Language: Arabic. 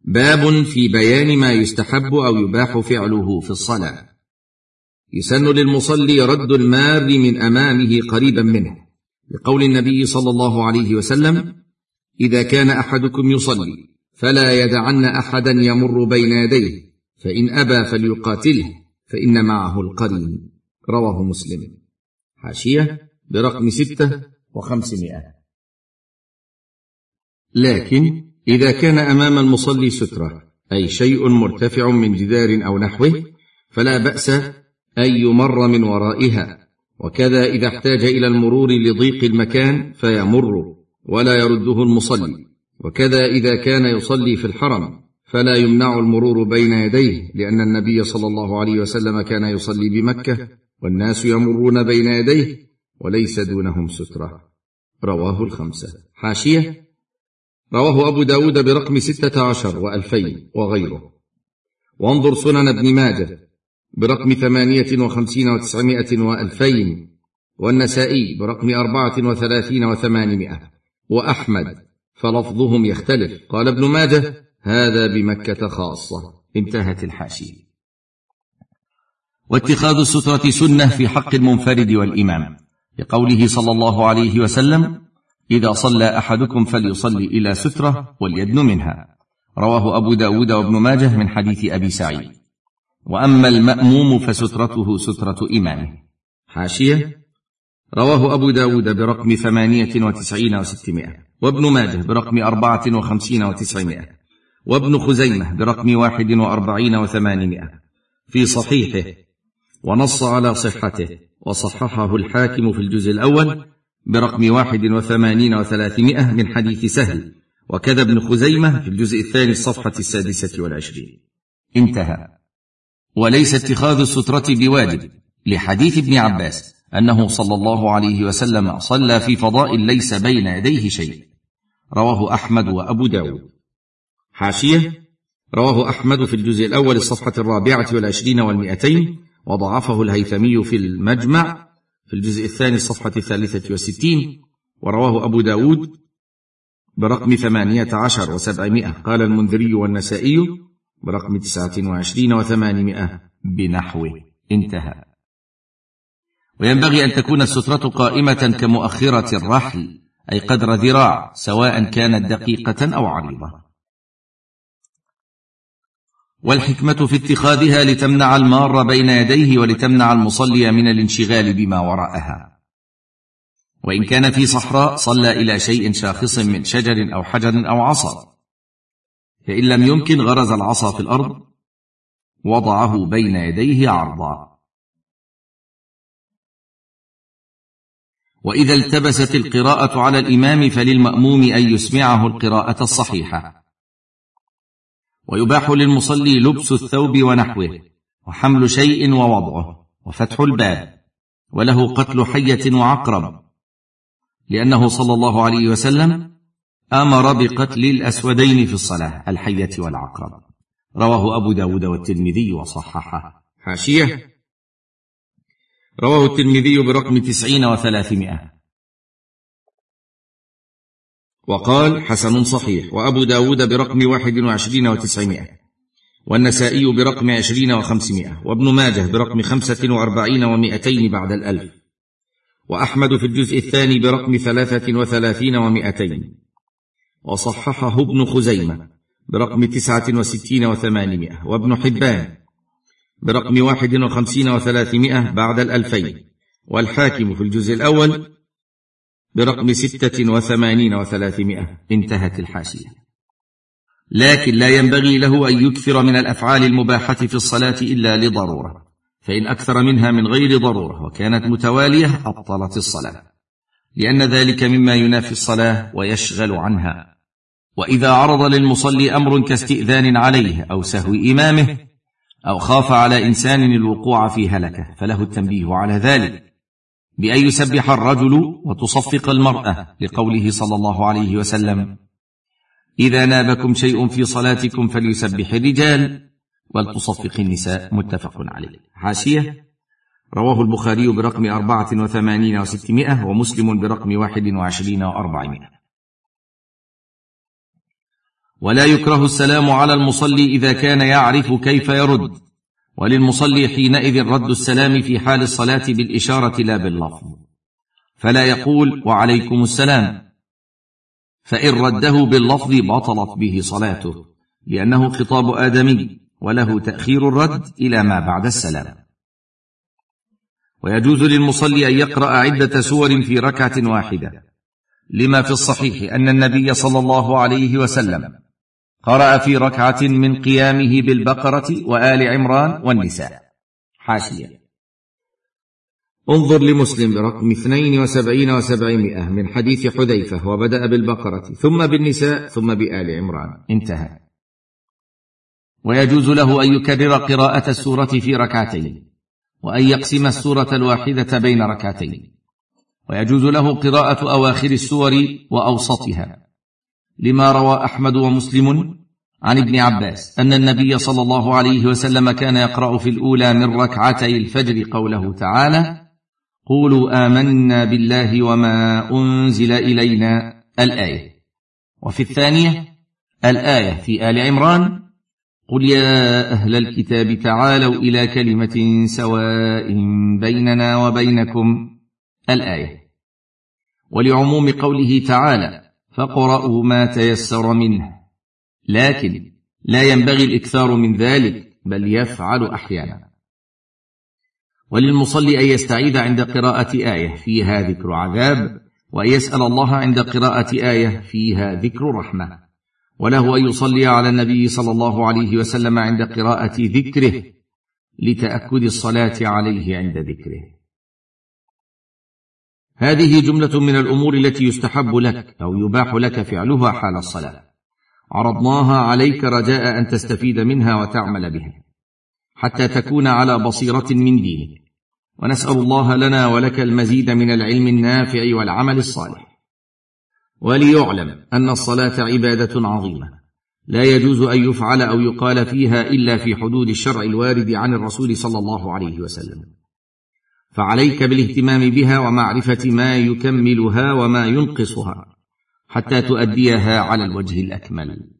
باب في بيان ما يستحب أو يباح فعله في الصلاة. يسن للمصلي رد المار من أمامه قريبا منه لقول النبي صلى الله عليه وسلم إذا كان أحدكم يصلي فلا يدعن أحدا يمر بين يديه فإن أبى فليقاتله فإن معه القرين. رواه مسلم. حاشية برقم ستة وخمسمائة. لكن إذا كان أمام المصلي سترة أي شيء مرتفع من جدار أو نحوه فلا بأس أن يمر من ورائها. وكذا إذا احتاج إلى المرور لضيق المكان فيمر ولا يرده المصلي. وكذا إذا كان يصلي في الحرم فلا يمنع المرور بين يديه لأن النبي صلى الله عليه وسلم كان يصلي بمكة والناس يمرون بين يديه وليس دونهم سترة. رواه الخمسة. حاشية رواه أبو داود برقم ستة عشر وألفين وغيره. وانظر سنن ابن ماجه برقم ثمانية وخمسين وتسعمائة وألفين والنسائي برقم أربعة وثلاثين وثمانمائة. وأحمد فلفظهم يختلف. قال ابن ماجه هذا بمكة خاصة. انتهت الحاشية. واتخاذ السترة سنة في حق المنفرد والإمام لقوله صلى الله عليه وسلم إذا صلى أحدكم فليصلي إلى سترة وليدن منها. رواه أبو داود وابن ماجه من حديث أبي سعيد. وأما المأموم فسترته سترة إمامه حاشية. رواه أبو داود برقم ثمانية وتسعين وستمائة. وابن ماجه برقم أربعة وخمسين وتسعمائة. وابن خزيمة برقم واحد وأربعين وثمانمائة. في صحيحه ونص على صحته وصححه الحاكم في الجزء الأول برقم واحد وثمانين وثلاثمائة من حديث سهل وكذا ابن خزيمة في الجزء الثاني الصفحة السادسة والعشرين. انتهى. وليس اتخاذ السترة بواجب لحديث ابن عباس أنه صلى الله عليه وسلم صلى في فضاء ليس بين يديه شيء. رواه أحمد وأبو داود. حاشية. رواه أحمد في الجزء الأول الصفحة الرابعة والعشرين والمئتين وضعفه الهيثمي في المجمع في الجزء الثاني الصفحة الثالثة والستين ورواه أبو داود برقم ثمانية عشر وسبعمائة. قال المنذري والنسائي برقم تسعة وعشرين وثمانمائة بنحوه. انتهى. وينبغي أن تكون السترة قائمة كمؤخرة الرحل أي قدر ذراع سواء كانت دقيقة أو عريضة. والحكمة في اتخاذها لتمنع المار بين يديه ولتمنع المصلي من الانشغال بما وراءها. وإن كان في صحراء صلى إلى شيء شاخص من شجر أو حجر أو عصا. فإن لم يمكن غرز العصا في الأرض وضعه بين يديه عرضا. وإذا التبست القراءة على الإمام فللمأموم أن يسمعه القراءة الصحيحة. ويباح للمصلي لبس الثوب ونحوه وحمل شيء ووضعه وفتح الباب وله قتل حية وعقرب. لأنه صلى الله عليه وسلم آمر بقتل الأسودين في الصلاة الحية والعقرب. رواه أبو داود والترمذي وصححه. حاشية. رواه الترمذي برقم تسعين وثلاثمائة. وقال حسن صحيح وأبو داود برقم واحد وعشرين وتسعمائة والنسائي برقم عشرين وخمسمائة وابن ماجه برقم خمسة وأربعين ومائتين بعد الألف وأحمد في الجزء الثاني برقم ثلاثة وثلاثين ومائتين وصححه ابن خزيمة برقم تسعة وستين وثمانمائة وابن حبان برقم واحد وخمسين وثلاثمائة بعد الألفين والحاكم في الجزء الأول برقم ستة وثمانين وثلاثمائة. انتهت الحاشية. لكن لا ينبغي له أن يكثر من الأفعال المباحة في الصلاة إلا لضرورة فإن أكثر منها من غير ضرورة وكانت متوالية أبطلت الصلاة لأن ذلك مما ينافي الصلاة ويشغل عنها. وإذا عرض للمصلي أمر كاستئذان عليه أو سهو إمامه أو خاف على إنسان الوقوع في هلكة فله التنبيه على ذلك. بأن يسبح الرجل وتصفق المرأة لقوله صلى الله عليه وسلم إذا نابكم شيء في صلاتكم فليسبح الرجال ولتصفق النساء. متفق عليه. حاشية. رواه البخاري برقم أربعة وثمانين وستمائة ومسلم برقم واحد وعشرين وأربعمائة. ولا يكره السلام على المصلي إذا كان يعرف كيف يرد. وللمصلي حينئذ رد السلام في حال الصلاة بالإشارة لا باللفظ. فلا يقول وعليكم السلام فإن رده باللفظ بطلت به صلاته لأنه خطاب آدمي وله تأخير الرد إلى ما بعد السلام. ويجوز للمصلي أن يقرأ عدة سور في ركعة واحدة. لما في الصحيح أن النبي صلى الله عليه وسلم قرأ في ركعة من قيامه بالبقرة وآل عمران والنساء. حاشية. انظر لمسلم برقم اثنين وسبعين وسبعمائة من حديث حذيفة وبدأ بالبقرة ثم بالنساء ثم بآل عمران. انتهى. ويجوز له أن يكرر قراءة السورة في ركعتين وأن يقسم السورة الواحدة بين ركعتين. ويجوز له قراءة أواخر السور وأوسطها. لما روى أحمد ومسلم عن ابن عباس أن النبي صلى الله عليه وسلم كان يقرأ في الأولى من ركعتي الفجر قوله تعالى قولوا آمنا بالله وما أنزل إلينا الآية. وفي الثانية الآية في آل عمران قل يا أهل الكتاب تعالوا إلى كلمة سواء بيننا وبينكم الآية. ولعموم قوله تعالى فاقرأوا ما تيسر منه. لكن لا ينبغي الإكثار من ذلك بل يفعل أحيانا. وللمصلي أن يستعيذ عند قراءة آية فيها ذكر عذاب وأن يسأل الله عند قراءة آية فيها ذكر رحمة. وله أن يصلي على النبي صلى الله عليه وسلم عند قراءة ذكره لتأكد الصلاة عليه عند ذكره. هذه جملة من الأمور التي يستحب لك أو يباح لك فعلها حال الصلاة. عرضناها عليك رجاء أن تستفيد منها وتعمل بها. حتى تكون على بصيرة من دينك. ونسأل الله لنا ولك المزيد من العلم النافع والعمل الصالح. وليعلم أن الصلاة عبادة عظيمة. لا يجوز أن يفعل أو يقال فيها إلا في حدود الشرع الوارد عن الرسول صلى الله عليه وسلم. فعليك بالاهتمام بها ومعرفة ما يكملها وما ينقصها حتى تؤديها على الوجه الأكمل.